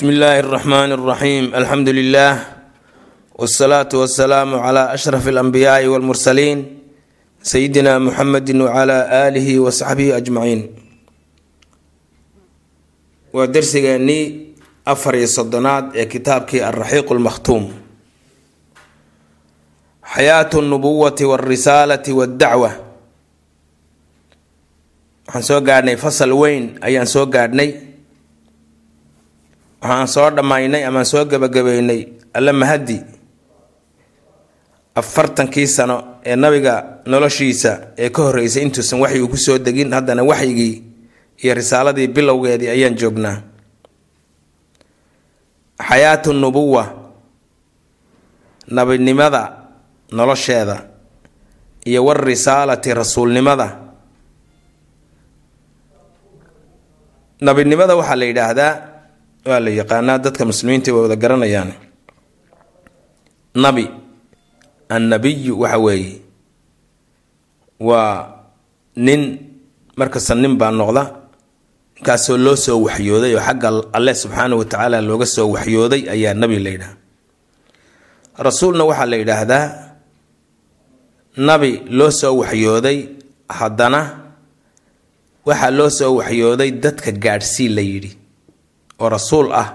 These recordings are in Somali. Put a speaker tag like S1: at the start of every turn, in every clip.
S1: bsmi illaahi اraxmaan اraxiim alxamdu lilah wsalaatu wasalaamu cla ashraf alanbiyaai walmursaliin sayidina muxamedi wcla aalihi wasaxbihi ajmaciin waa dersigeennii afar iyo soddonaad ee kitaabkii alraxiiq lmakhtuum xayaatu nubuwati wاlrisaalati waاddacwa waxaan soo gaadhnay fasal weyn ayaan soo gaadhnay waxaan soo dhammaynay amaan soo gebagabeynay alla mahadi afartankii sano ee nabiga noloshiisa ee ka horreysay intuusan waxyigu ku soo degin haddana waxyigii iyo risaaladii bilowgeedii ayaan joognaa. Xayaatu nubuwa nabinimada nolosheeda iyo warisaalati rasuulnimada. Nabinimada waxaa la yidhaahdaa waa la yaqaanaa dadka muslimiinta way wada garanayaan. Nabi annabiyu waxa weeye waa nin markasta nin baa noqda ninkaasoo loo soo waxyooday oo xagga alle subxaana wa tacaala looga soo waxyooday ayaa nabi la yidhaha rasuulna waxaa la yidhaahdaa nabi loo soo waxyooday haddana waxaa loo soo waxyooday dadka gaadhsii la yidhi oo rasuul ah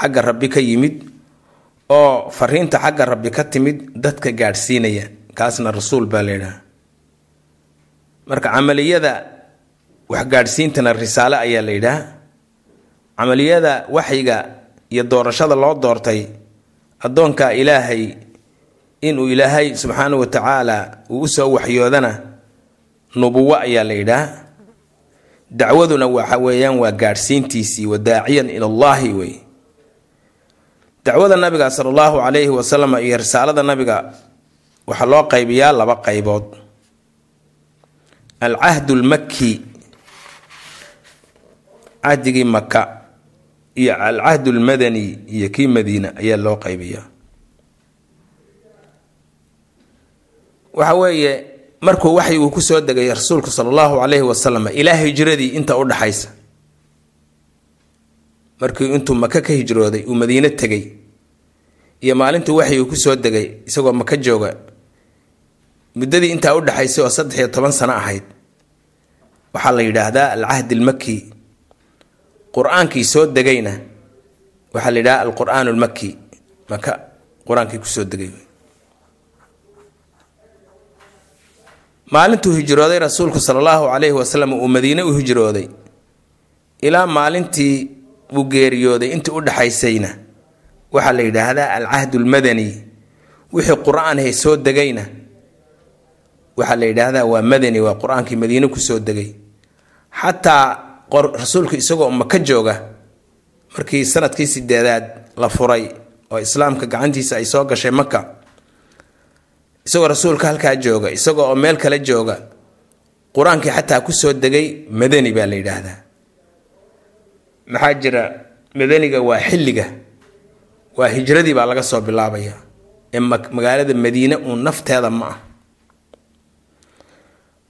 S1: xagga rabbi ka yimid oo fariinta xagga rabbi ka timid dadka gaadhsiinaya. Kaasna rasuul baa laydhaha marka camaliyada waxgaadhsiintana risaale ayaa la yidhaha. Camaliyada waxyiga iyo doorashada loo doortay addoonka ilaahay inuu ilaahay subxaana wa tacaala uu u soo waxyoodana nubuwo ayaa la yidhaha dacwaduna waxa weeyaan waa gaadhsiintiisii wadaaciyan ila allahi wey. Dacwada nabiga sala allahu calayhi wasalam iyo risaalada nabiga waxaa loo qaybiyaa laba qaybood. Alcahdu lmaki cahdigii maka iyo alcahdu lmadani iyo kii madiina ayaa loo qaybiyaa. Waxa weeye markuu waxyigu ku soo degay rasuulku sala allahu calayhi wasalam ilaa hijradii inta udhaxaysa markii intuu maka ka hijrooday uu madiine tegay. Iyo maalintuu waxyigu ku soo degay isagoo maka jooga muddadii intaa udhaxaysay oo saddex iyo toban sano ahayd waxaa la yidhaahdaa alcahdi almaki qur'aankii soo degayna waxaa la yidhahdaa alqur-aan lmaki maka qur'aankii ku soo degay maalintuu hijrooday rasuulku sala allahu calayhi wasalam uu madiine u hijrooday. Ilaa maalintii uu geeriyooday intii u dhaxaysayna. Waxaa la yidhaahdaa alcahdu lmadani wixii qur'aanhay soo degayna. Waxaa la yidhaahdaa waa madani waa qur'aankii madiine ku soo degay. Xataa rasuulku isagoo maka jooga markii sannadkii sideedaad la furay oo islaamka gacantiisa ay soo gashay maka isagoo rasuulka halkaa jooga isagoo oo meel kale jooga qur'aankii xataa ku soo degay madani baa la yidhaahdaa. Maxaa jira madaniga waa xilliga waa hijradii baa laga soo bilaabaya ee magaalada madiine uun nafteeda ma ah.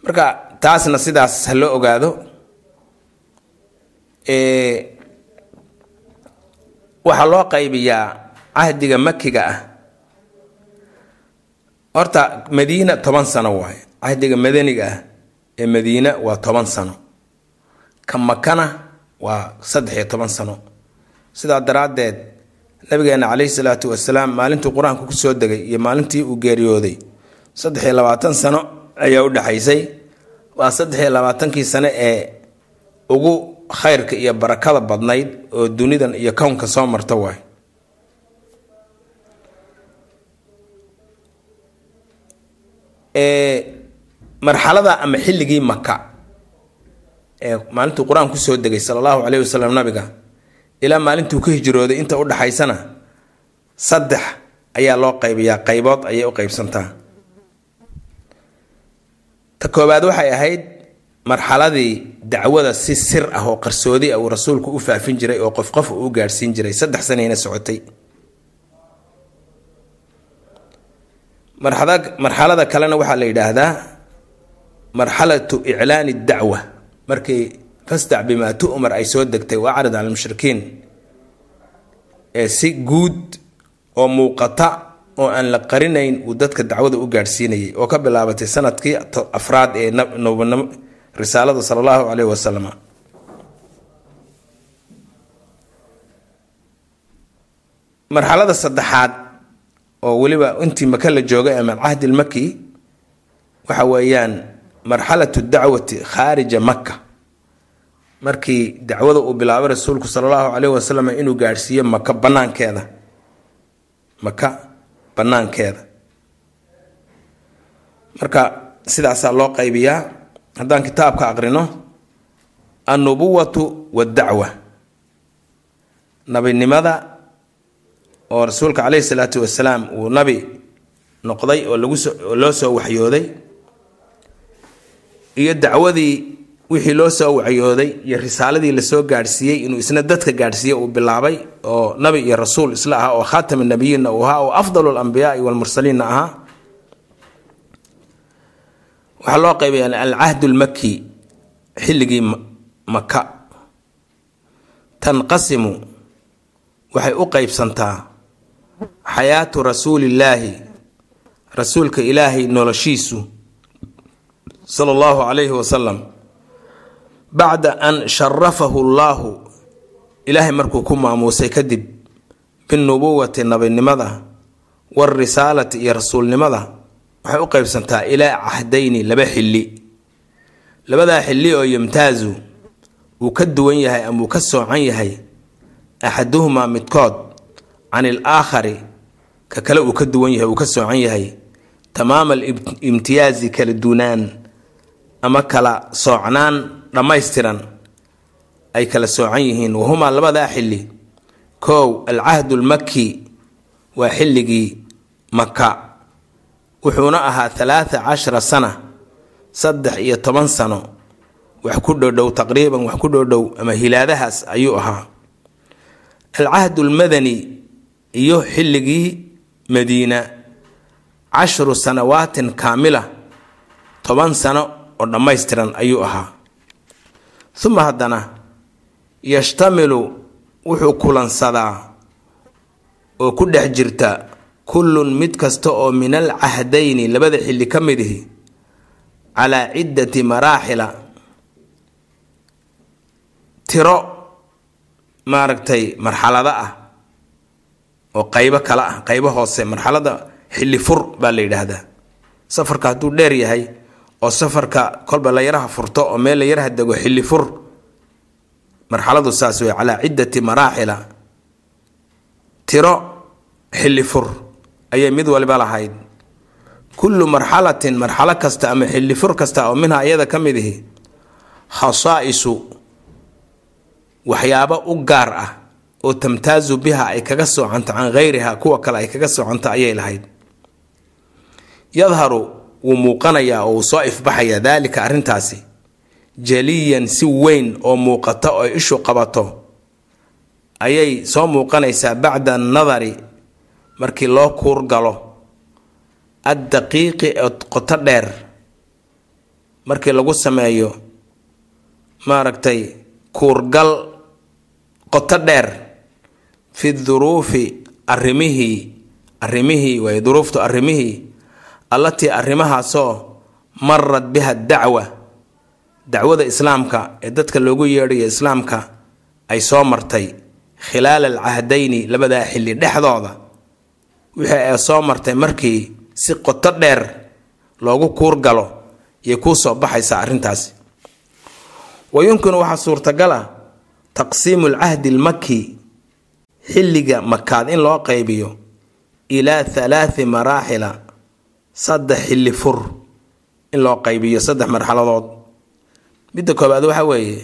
S1: Marka taasna sidaas ha loo ogaado waxaa loo qaybiyaa cahdiga makiga ah horta madiina toban sano waaye. Cahdiga madaniga ah ee madiina waa toban sano. Ka makana waa saddex iyo toban sano. Sidaa daraaddeed nabigeena caleyhi salaatu wasalaam maalintuu qur'aanku ku soo degay iyo maalintii uu geeriyooday saddex iyo labaatan sano ayaa u dhexaysay waa saddex iyo labaatankii sano ee ugu khayrka iyo barakada badnayd oo dunidan iyo kownka soo marta waay marxalada ama xilligii maka ee maalintuu qur'aan ku soo degay sala allahu caleyhi wasalam nabiga ilaa maalintuu ka hijrooday inta udhaxaysana saddex ayaa loo qaybiyaa qaybood ayay u qaybsantaa. Ta koobaad waxay ahayd marxaladii dacwada si sir ah oo qarsoodi ah uu rasuulku u faafin jiray oo qof qof uu u gaadhsiin jiray saddex sanayna socotay marxalada kalena waxaa la yidhaahdaa marxalatu iclaani dacwa. Markii fastac bimaa tu'mar ay soo degtay wa acrid cala lmushrikiin ee si guud oo muuqata oo aan la qarinayn uu dadka dacwada u gaadhsiinayay oo ka bilaabatay sannadkii afraad ee risaalada sala allahu caleyhi wasalam marxalada saddexaad oo weliba intii maka la joogay ama alcahdi lmaki waxa weeyaan marxalatu dacwati khaarija maka markii dacwada uu bilaabay rasuulku sala allahu caleyhi wasalam inuu gaadhsiiyo maka banaankeeda maka banaankeeda marka sidaasaa loo qaybiyaa haddaan kitaabka aqrino annubuwatu waddacwa nabinimada oo rasuulka caleyhi salaatu wasalaam uu nabi noqday oo lagusoo loo soo waxyooday iyo dacwadii wixii loo soo waxyooday iyo risaaladii la soo gaadhsiiyey inuu isna dadka gaadhsiiyey uu bilaabay oo nabi iyo rasuul isla ahaa oo khaatama nabiyiinna uu ahaa oo afdalu lambiyaai walmursaliinna ahaa. Waxaa loo qaybaya alcahdu lmaki xilligii maka tanqasimu waxay u qeybsantaa xayaatu rasuulillaahi rasuulka ilaahay noloshiisu sala allahu calayhi wasalam bacda an sharafahu llaahu ilaahay markuu ku maamuusay kadib binubuwati nabinimada warisaalati iyo rasuulnimada waxay u qeybsantaa ilaa cahdayni laba xilli. Labadaa xilli oo yamtaazu uu ka duwan yahay ama uu ka soocan yahay axaduhumaa midkood can il aakhari ka kale uu ka duwan yahay uu ka soocan yahay tamaama alimtiyaazi kala duunaan ama kala soocnaan dhammaystiran ay kala soocan yihiin. Wahumaa labadaa xilli. Kow alcahdu lmaki waa xilligii maka wuxuuna ahaa halaatha cashara sana saddex iyo toban sano. Wax ku dhodhow taqriiban wax ku dhodhow ama hilaadahaas ayuu ahaa. Alcahdu lmadani iyo xilligii madiina. Cashru sanawaatin kaamila toban sano oo dhammaystiran ayuu ahaa. Uma haddana yashtamilu wuxuu kulansadaa oo ku dhex jirta kullun mid kasta oo min alcahdayni labada xilli ka mid ihi calaa ciddati maraaxila. Tiro maaragtay marxalado ah oo qaybo kale ah qaybo hoose marxalada xilli fur baa la yidhaahdaa. Safarka hadduu dheer yahay oo safarka kolba la yaraha furto oo meel la yaraha dego xilli fur marxaladu saas wey calaa ciddati maraaxila. Tiro xilli fur ayay mid waliba lahayd. Kullu marxalatin marxalo kasta ama xilli fur kasta oo minha iyada ka mid ihi khasaa'isu waxyaabo u gaar ah oo tamtaazu biha ay kaga soocanto can hayriha kuwa kale ay kaga soocanto ayay lahayd. Yadharu wuu muuqanayaa oo uu soo ifbaxaya daalika arrintaasi. Jaliyan si weyn oo muuqata oo ishu qabato ayay soo muuqanaysaa bacda annadari markii loo kuur galo. Addaqiiqi ee qoto dheer markii lagu sameeyo maaragtay kuurgal qoto dheer fi duruufi arrimihii arrimihii waay duruuftu arrimihii allatii arrimahaasoo marad biha dacwa. Dacwada islaamka ee dadka loogu yeedhayo islaamka ay soo martay khilaala alcahdayni labadaa xilli dhexdooda wixii ay soo martay markii si qoto dheer loogu kuur galo yay kuu soo baxaysaa arrintaasi. Wa yumkinu waxaa suurtagal ah taqsiimu alcahdi almaki xilliga makaad in loo qaybiyo ilaa halaati maraaxila saddex xilli fur in loo qaybiyo saddex marxaladood. Midda koobaad waxaa weeye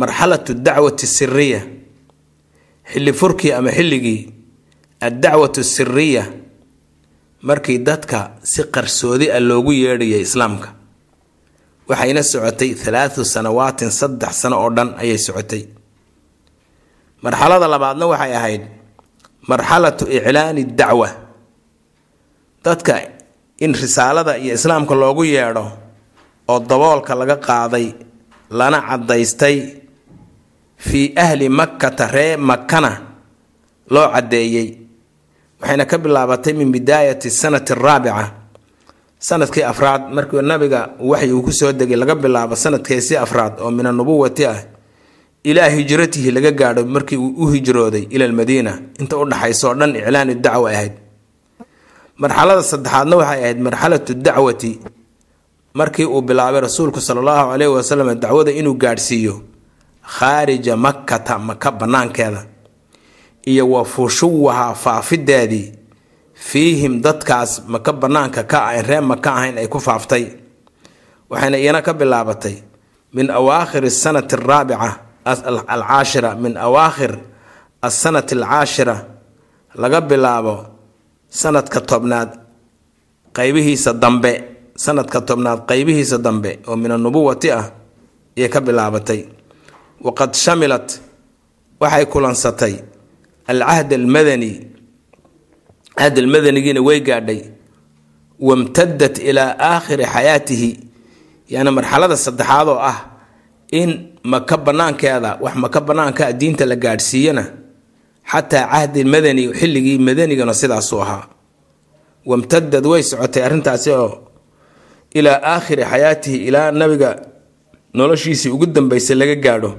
S1: marxalatu dacwati siriya xilli furkii ama xilligii addacwatu siriya markii dadka si qarsoodi ah loogu yeedhayay islaamka. Waxayna socotay halaathu sanawaatin saddex sano oo dhan ayay socotay marxalada labaadna waxay ahayd marxalatu iclaani dacwa. Dadka in risaalada iyo islaamka loogu yeedho oo daboolka laga qaaday lana caddaystay fii ahli makkata ree makana loo caddeeyey waxayna ka bilaabatay min bidaayati sanati araabica sannadkii afraad markii nabiga waxyi uu ku soo degay laga bilaabo sanadkeesii afraad oo min anubuwati ah ilaa hijratihi laga gaadho markii uu u hijrooday ila almadiina. Inta u dhaxayso dhan iclaanu dacwa ahayd. Marxalada saddexaadna waxay ahayd marxalatu dacwati markii uu bilaabay rasuulku sala allahu caleyhi wasalam dacwada inuu gaadhsiiyo khaarija makkata maka banaankeeda iyo wa fushuwaha faafideedii fiihim dadkaas maka banaanka ka ah reer maka ahayn ay ku faaftay. Waxayna iyana ka bilaabatay min awaakhir sanati araabica alcaashira min awaakhir asanati alcaashira laga bilaabo sanadka tobnaad qaybihiisa dambe sanadka tobnaad qaybihiisa dambe oo min anubuwati ah ayay ka bilaabatay. Waqad shamilat waxay kulansatay alcahd almadani cahd almadanigiina way gaadhay wamtadat ilaa aakhiri xayaatihi yani marxalada saddexaad oo ah in maka banaankeeda wax maka banaanka diinta la gaadhsiiyana? Xataa cahdi madani xilligii madanigana sidaasuu ahaa. Wamtadad way socotay arrintaasi oo ilaa aakhiri xayaatihi ilaa nabiga noloshiisii ugu dambeysay laga gaadho.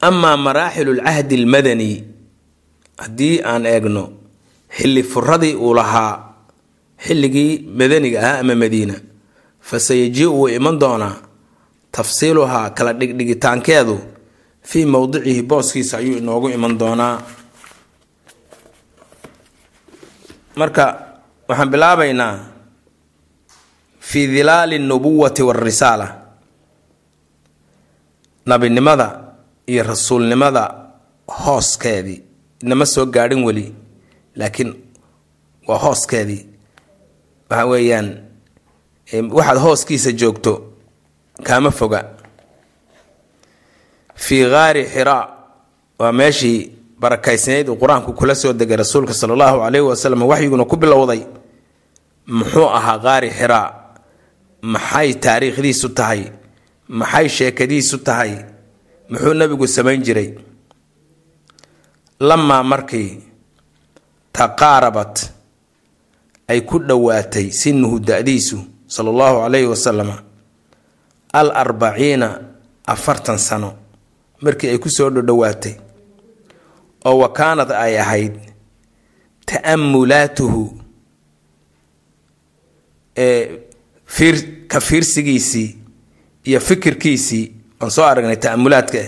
S1: Amaa maraaxilu lcahdi almadani haddii aan eegno xilli furadii uu lahaa xilligii madaniga ahaa ama madiina fa sayaji wuu iman doonaa tafsiiluhaa kala dhigdhigitaankeedu fii mowdicihi booskiisa ayuu inoogu iman doonaa. Marka waxaan bilaabaynaa fii dilaali nubuwati waalrisaala nabinimada iyo rasuulnimada hooskeedii nama soo gaadhin weli laakiin waa hooskeedii waxa weeyaan waxaad hooskiisa joogto kaama foga. Fii gaari xiraa waa meeshii barakaysnayd uu qur'aanku kula soo degay rasuulka sala allahu caleyhi wasalam waxyiguna ku bilowday. Muxuu ahaa qaari xiraa maxay taariikhdiisu tahay? Maxay sheekadiisu tahay? Muxuu nebigu samayn jiray? Lamaa markii taqaarabat ay ku dhowaatay sinuhu da-diisu sala allahu caleyhi wasalam al arbaciina afartan sano. Markii ay ku soo dhodhowaatay oo wa kaanad ay ahayd ta'amulaatuhu ka fiirsigiisii iyo fikirkiisii waan soo aragnay ta'amulaadka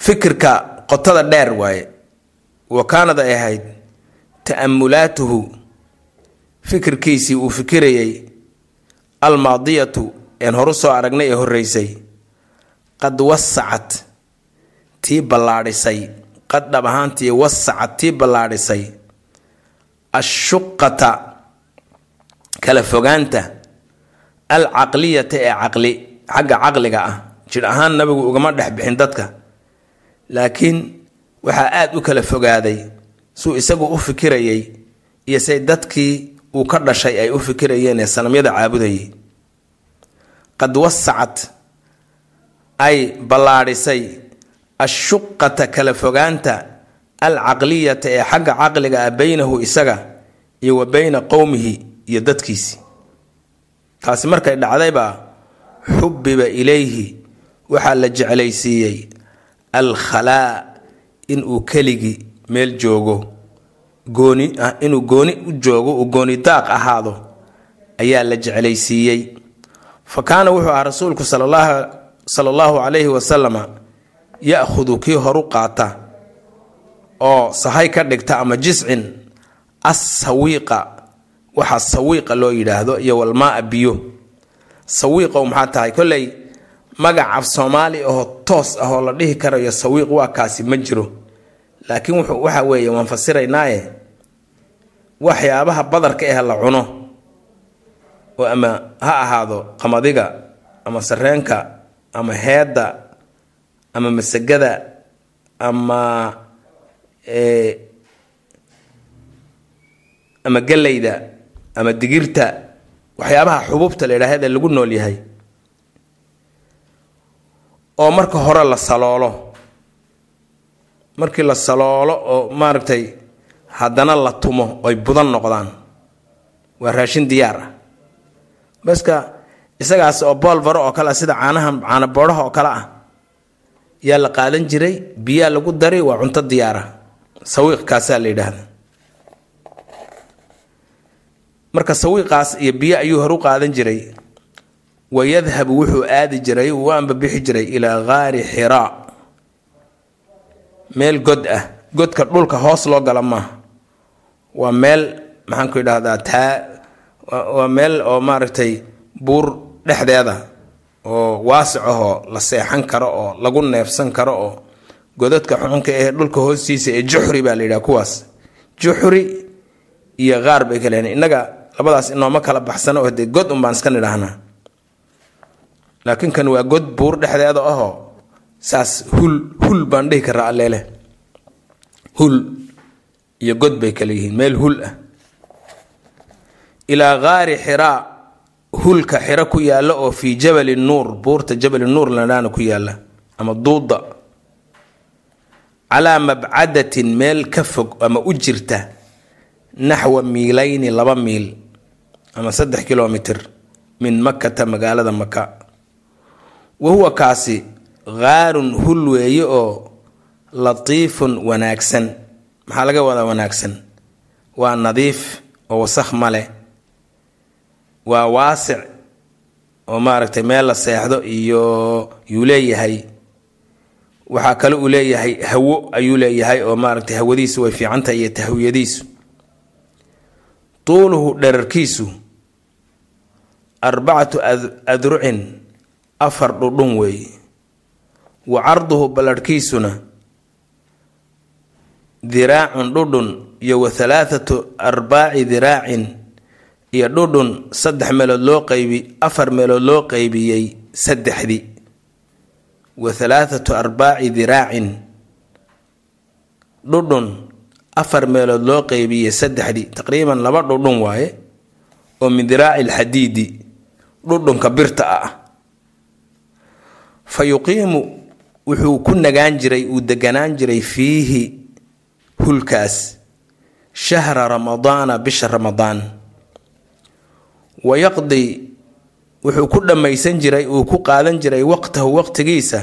S1: fikirka qotada dheer waaye wa kaanad ay ahayd ta'amulaatuhu fikirkiisii uu fikirayay almaadiyatu een horu soo aragnay ee horreysay. Qad wasacat tii ballaadhisay. Qad dhab ahaantii wasacat tii ballaadhisay. Ashuqata kala fogaanta. Alcaqliyata ee caqli xagga caqliga ah. Jir ahaan nabigu ugama dhex bixin dadka. Laakiin waxaa aada u kala fogaaday. Suu isagu u fikirayay iyo say dadkii uu ka dhashay ay u fikirayeen ee sanamyada caabudayay. Qad wasacat ay ballaadhisay ashuqata kala fogaanta alcaqliyata ee xagga caqliga ah beynahu isaga iyo wa beyna qowmihi iyo dadkiisi. Taasi markay dhacdaybaa xubbiba ilayhi waxaa la jeclaysiiyey alkhalaa inuu keligii meel joogo gooni inuu gooni u joogo uu gooni daaq ahaado ayaa la jeclaysiiyey. Fa kaana wuxuu ahaa rasuulku sala allahu calayhi wasalama ya-khudu kii horu qaata oo sahay ka dhigta ama jiscin assawiiqa waxaa sawiiqa loo yidhaahdo iyo walmaaa biyo. Sawiiqow maxaa tahay? Kolley magac af soomaali ahoo toos ah oo la dhihi karayo sawiiq waa kaasi ma jiro laakiin waxa weeye waan fasiraynaaye waxyaabaha badarka eh la cuno oo ama ha ahaado qamadiga ama sareenka ama heedda ama masagada ama ama galleyda ama digirta waxyaabaha xububta la yidhaahda lagu nool yahay. Oo marka hore la saloolo markii la saloolo oo maaragtay haddana la tumo oy budan noqdaan. Waa raashin diyaar ah. Baska isagaas oo boolvaro oo kale ah sida caanaha caana boodhaha oo kale ah yaa la qaadan jiray biyaa lagu dari waa cunto diyaara sawiiqkaasaa la yidhaahda marka sawiiqaas iyo biyo ayuu horu qaadan jiray. Wa yadhabu wuxuu aadi jiray uu ambabixi jiray ilaa gaari xiraa meel god ah godka dhulka hoos loo gala maaha waa meel maxaan ku idhahdaa taa waa meel oo maaragtay buur dhexdeeda oo waasic ahoo la seexan karo oo lagu neefsan karo oo godadka xunka ee dhulka hoostiisa ee juxri baa la yidhaha kuwaas. Juxri iyo qaar bay kale innaga labadaas inooma kala baxsano oo dee god un baan iska nidhaahnaa. Laakiin kan waa god buur dhexdeeda ahoo saas hul hul baan dhihi karaa alleele hul iyo god bay kale yihiin meel hul ah. Ilaa gaari xiraa hulka xiro ku yaalla oo fii jabali nuur buurta jabali nuur ladhaana ku yaalla ama duuda calaa mabcadatin meel ka fog ama u jirta naxwa miilayni laba miil ama saddex kilomitir min makata magaalada maka wa huwa kaasi gaarun hul weeye oo latiifun wanaagsan. Maxaa laga wadaa wanaagsan? Waa nadiif oo wasakh ma leh. Waa waasic oo maaragtay meel la seexdo iyo yuu leeyahay. Waxaa kale uu leeyahay hawo ayuu leeyahay oo maaragtay hawadiisu way fiicantahay iyo tahwiyadiisu. Tuuluhu dherarkiisu arbacatu adrucin afar dhudhun weeye wa carduhu ballarhkiisuna diraacun dhudhun iyo wa halaathatu arbaaci diraacin iyo dhudhun saddex meelood loo qaybi afar meelood loo qaybiyey saddexdii wa halaathatu arbaaci diraacin dhudhun afar meelood loo qaybiyey saddexdii taqriiban laba dhudhun waaye oo min diraaci lxadiidi dhudhunka birta ah. Fa yuqiimu wuxuu ku nagaan jiray uu deganaan jiray fiihi hulkaas shahra ramadaana bisha ramadaan. Wa yaqdi wuxuu ku dhammaysan jiray uu ku qaadan jiray waqtahu waqtigiisa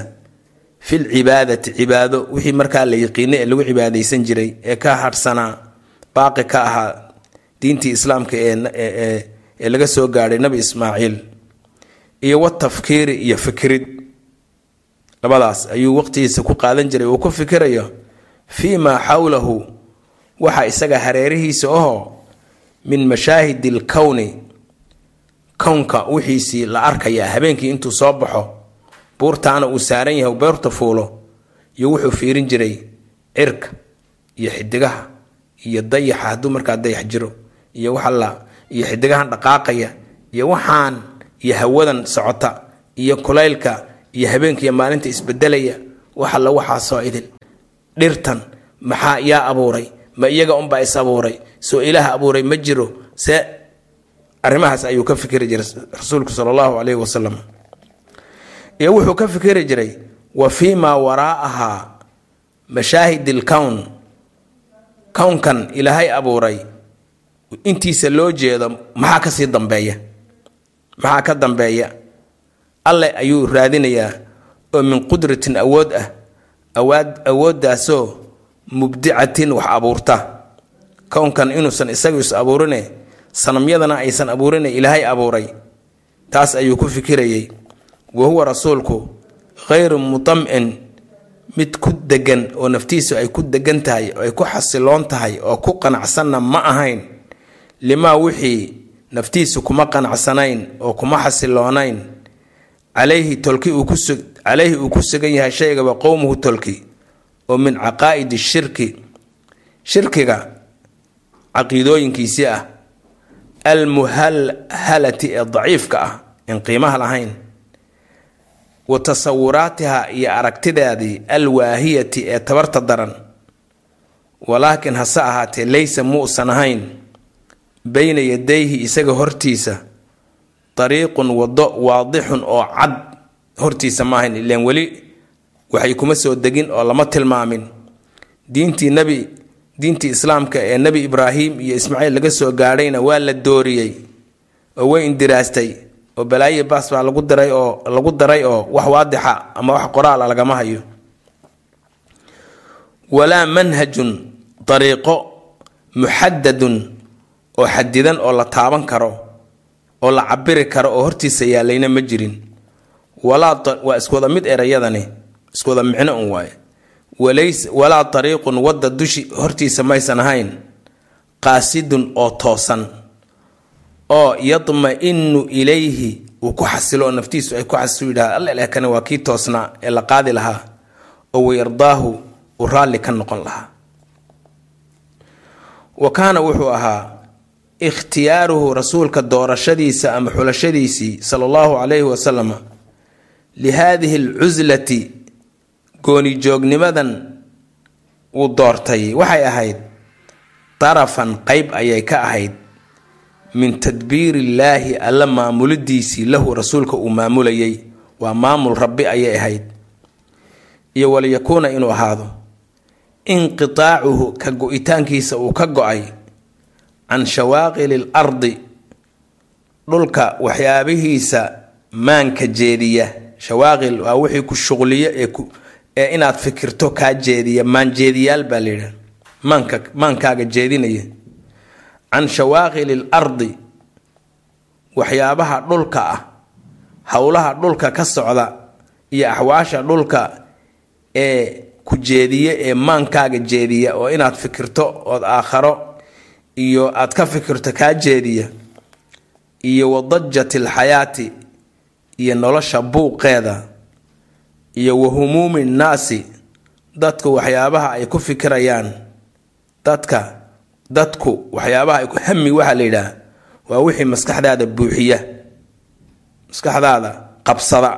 S1: fil cibaadati cibaado wixii markaa la yiqiinay ee lagu cibaadaysan jiray ee ka hadhsanaa baaqi ka ahaa diintii islaamka ee laga soo gaadhay nabi ismaaciil iyo wa tafkiiri iyo fikirid labadaas ayuu waqtigiisa ku qaadan jiray uu ku fikirayo fii maa xawlahu waxa isaga hareerihiisa ahoo min mashaahidi lkowni kownka wixiisii la arkayaa habeenkii intuu soo baxo buurtaana uu saaran yahay beerta fuulo iyo wuxuu fiirin jiray cirka iyo xidigaha iyo dayaxa hadduu markaa dayax jiro iyo waxala iyo xidigahan dhaqaaqaya iyo waxaan iyo hawadan socota iyo kulaylka iyo habeenkiiyo maalinta isbedelaya waxalla waxaasoo idin dhirtan maxaa yaa abuuray? Ma iyaga unbaa is abuuray? Soo ilaah abuuray ma jiro? See arrimahaas ayuu ka fikiri jiray rasuulku sala allahu calayhi wasalam iyo wuxuu ka fikiri jiray wa fii maa waraa'ahaa mashaahid ilkown kownkan ilaahay abuuray intiisa loo jeedo maxaa ka sii dambeeya? Maxaa ka dambeeya alle ayuu raadinayaa oo min qudratin awood ah awaad awooddaasoo mubdicatin wax abuurta. Kownkan inuusan isagu is abuurine sanamyadana aysan abuurine ilaahay abuuray. Taas ayuu ku fikirayay wa huwa rasuulku khayru mutam'in mid ku degan oo naftiisu ay ku degan tahay oo ay ku xasiloon tahay oo ku qanacsanna ma ahayn. Limaa wixii naftiisu kuma qanacsanayn oo kuma xasiloonayn calayhi uu ku sugan yahay shaygaba qowmuhu tolki oo min caqaa'idi shirki shirkiga caqiidooyinkiisii ah almuhalhalati ee daciifka ah in qiimaha lahayn wa tasawuraatiha iyo aragtideedii alwaahiyati ee tabarta daran walaakin hase ahaatee laysa muusan ahayn bayna yadayhi isaga hortiisa dariiqun waddo waadixun oo cad. Hortiisa maahayn ileen weli. Waxay kuma soo degin oo lama tilmaamin. Diintii nebi diintii islaamka ee nebi ibraahim iyo ismaaciil laga soo gaadhayna waa la dooriyey. Oo way indiraastay oo balaayi baas baa lagu diray oo lagu daray oo wax waadixa ama wax qoraala lagama hayo. Walaa manhajun dariiqo muxadadun oo xadidan oo la taaban karo oo la cabiri karo oo hortiisa yaalayna ma jirin. Waa iswada mid erayadani iswada micno un waaye. Walaa dariiqun wadda dushi hortiisa maysan ahayn qaasidun oo toosan oo yadma-inu ilayhi uu ku xasilo oo naftiisu ay ku xasilo yidhaha alla kani waa kii toosnaa ee la qaadi lahaa oo wayardaahu uu raalli ka noqon lahaa. Wa kaana wuxuu ahaa ikhtiyaaruhu rasuulka doorashadiisa ama xulashadiisii sala allahu calayhi wasalam lihaadihi alcuslati goonijoognimadan uu doortay. Waxay ahayd darafan qeyb ayay ka ahayd min tadbiir illaahi alla maamulidiisii lahu rasuulka uu maamulayay. Waa maamul rabbi ayay ahayd. Iyo waliyakuuna inuu ahaado. Inqitaacuhu ka go-itaankiisa uu ka go'ay can shawaaqili l ardi dhulka waxyaabihiisa maanka jeediya. Shawaaqil waa wixii ku shuqliyo ee ee inaad fikirto kaa jeediya. Maanjeediyaal baa layidhaha maanka maankaaga jeedinaya. Can shawaaqili l ardi waxyaabaha dhulka ah howlaha dhulka ka socda iyo axwaasha dhulka ee ku jeediya ee maankaaga jeediya oo inaad fikirto ood aakharo iyo aad ka fikirto kaa jeediya iyo wadajat alxayaati iyo nolosha buuqeeda iyo wa humuumi nnaasi dadku waxyaabaha ay ku fikirayaan dadka dadku waxyaabaha ay ku hami waxaa la yidhaah waa wixii maskaxdaada buuxiya maskaxdaada qabsada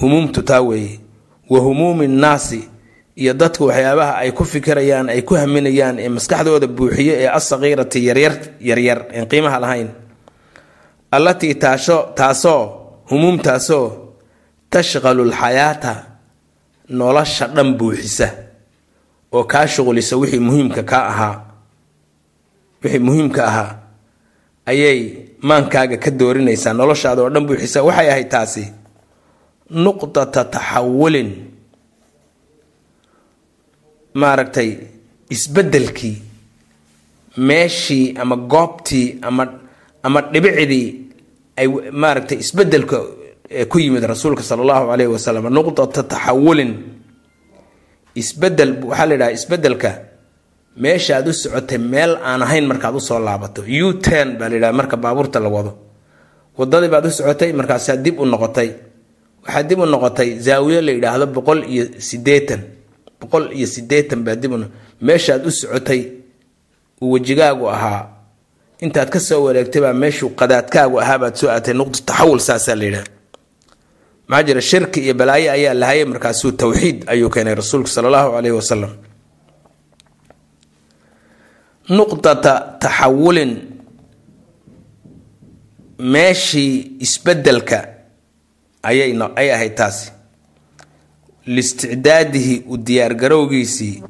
S1: humuumtu taa weeye wa humuumi nnaasi iyo dadku waxyaabaha ay ku fikirayaan ay ku haminayaan ee maskaxdooda buuxiyo ee asaqiirati yaryar yaryar een qiimaha lahayn. Allatii taasho taasoo humuumtaasoo tashqalu lxayaata nolosha dhan buuxisa oo kaa shuqlisa wixii muhiimka kaa ahaa. Wixii muhiimka ahaa ayay maankaaga ka doorinaysaa noloshaada oo dhan buuxisa. Waxay ahayd taasi nuqdata taxawulin maaragtay isbeddelkii meeshii ama goobtii ama ama dhibicdii ay maaragtay isbeddelka ku yimid rasuulka sala allahu calayhi wasalam nuqdata taxawulin. Isbedel waxaa la yidhaha isbeddelka meeshaad u socotay meel aan ahayn markaad u soo laabato u ten baa la yidhaha marka baabuurta la wado. Wadadii baad u socotay markaasaa dib u noqotay. Waxaa dib u noqotay zaawiyo la yidhaahdo boqol iyo sideetan boqol iyo sideetan baa dib u meeshaad u socotay uu wejigaagu ahaa intaad ka soo wareegtay meeshuu qadaadkaagu ahaabaad soo aatay nuqda taxawul saasaa la yidhaha maxaa jira shirki iyo balaayo ayaa lahayay markaasuu towxiid ayuu keenay rasuulku sala allahu calayhi wasalam nuqdata taxawulin meeshii isbeddelka ayay ay ahayd taasi liisticdaadihi u diyaargarowgiisii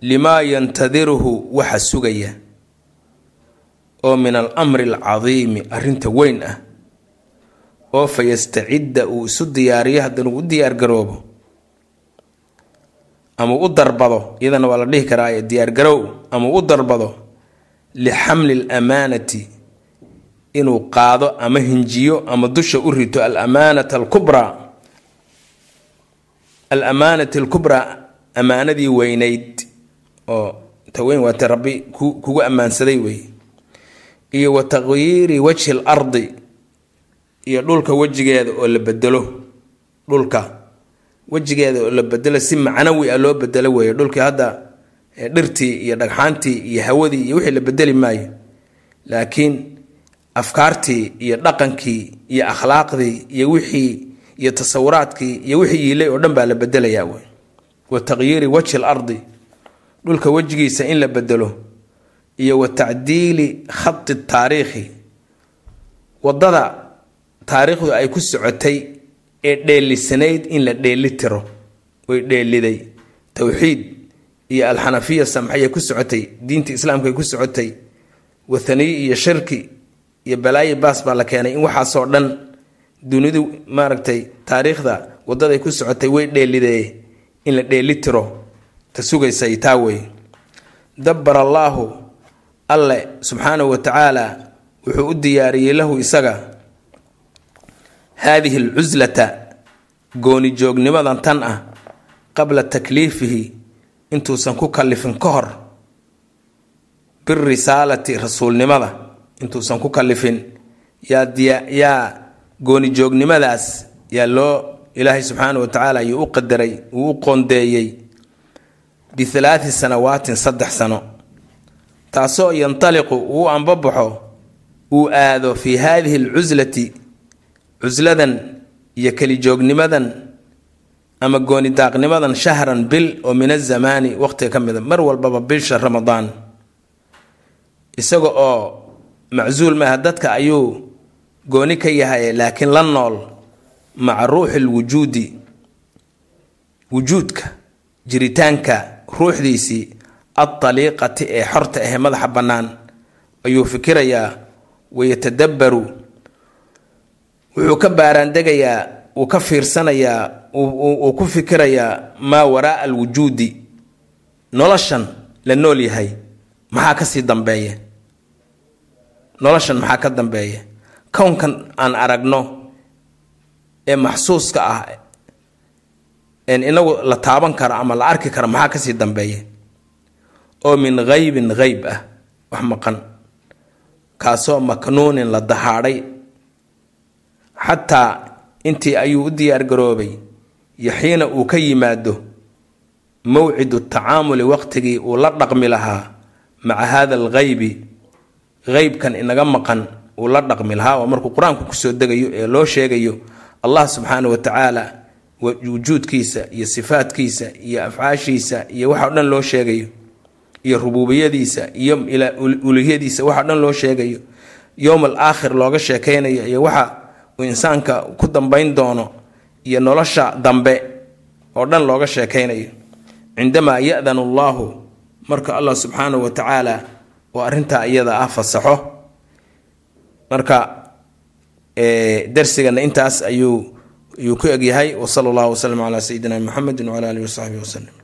S1: limaa yantadiruhu waxa sugaya oo min alamri alcadiimi arrinta weyn ah oo fa yastacidda uu isu diyaariyo haddana uu u diyaargaroobo ama u darbado iyadana waa la dhihi karaa diyaargarow ama u darbado lixamli alamaanati inuu qaado ama hinjiyo ama dusha u rito alamaanata alkubraa alamaanati alkubraa amaanadii weynayd oo ta weyn waata rabbi kugu ammaansaday wey. Iyo wa taqyiiri wajhi l ardi iyo dhulka wejigeeda oo la bedelo dhulka wejigeeda oo la bedelo si macnawi a loo bedelo weeye. Dhulkii hadda dhirtii iyo dhagxaantii iyo hawadii iyo wixii la bedeli maayo. Laakiin afkaartii iyo dhaqankii iyo akhlaaqdii iyo wixii iyo tasawuraadkii iyo wixii yiilay oo dhan baa la bedelayaa wey wa taqyiiri wajhi l ardi dhulka wejigiisa in la bedelo iyo wa tacdiili khadi taariikhi. Wadada taariikhdu ay ku socotay ee dheelisanayd in la dheeli tiro way dheeliday towxiid iyo alxanafiya samxaya ku socotay diinta islaamka ku socotay. Wathaniye iyo shirki iyo balaayi baas baa la keenay in waxaasoo dhan dunidu maaragtay taariikhda wadaday ku socotay way dheelidee in la dheeli tiro ta sugaysay taa wey dabbar allaahu alle subxaanahu wa tacaala wuxuu u diyaariyey lahu isaga haadihi alcuslata gooni joognimadan tan ah qabla takliifihi intuusan ku kallifin ka hor. Birisaalati rasuulnimada intuusan ku kallifin. Yaa diya gooni joognimadaas yaa loo ilaahay subxaana wa tacaala ayuu u qadaray uu u qoondeeyey bialaati sanawaatin saddex sano. Taasoo yantaliqu uu ambabaxo uu aado fii haadihi alcuslati cusladan iyo kelijoognimadan ama goonidaaqnimadan shahran bil oo min azamaani waqtiga ka mida mar walbaba bisha ramadaan. Isaga oo macsuul maaha dadka ayuu gooni ka yahay laakiin la nool maca ruuxi lwujuudi wujuudka jiritaanka ruuxdiisii adaliiqati ee xorta ahee madaxa bannaan ayuu fikirayaa wayatadabbaru wuxuu ka baaraandegayaa wuu ka fiirsanayaa uu ku fikirayaa maa waraaa alwujuudi noloshan la nool yahay maxaa ka sii dambeeya? Noloshan maxaa ka dambeeya kownkan aan aragno ee maxsuuska ah inagu la taaban karo ama la arki karo maxaa ka sii dambeeya oo min haybin hayb ah wax maqan. Kaasoo maknuunin la dahaadhay xataa intii ayuu u diyaargaroobay yaxiina uu ka yimaado mawcidu tacaamuli waqtigii uu la dhaqmi lahaa maca hada alghaybi heybkan inaga maqan uu la dhaqmi lahaa oo markuu qur'aanku ku soo degayo ee loo sheegayo allah subxaana wa tacaala wujuudkiisa iyo sifaadkiisa iyo afcaashiisa iyo waxa o dhan loo sheegayo iyo rububiyadiisa iyo ulihiyadiisa waxa o dhan loo sheegayo yowm al aakhir looga sheekeynayo iyo waxa uu insaanka ku dambayn doono iyo nolosha dambe oo dhan looga sheekeynayo. Cindamaa allahu marka allah subxaanahu wa tacaala oo arrintaa iyada ah fasaxo marka darsigana intaas ayuu ayuu ku egyahay. Wasala allahu wasalam calaa sayidina muxamedi wcala alihi wasaxbihi waslem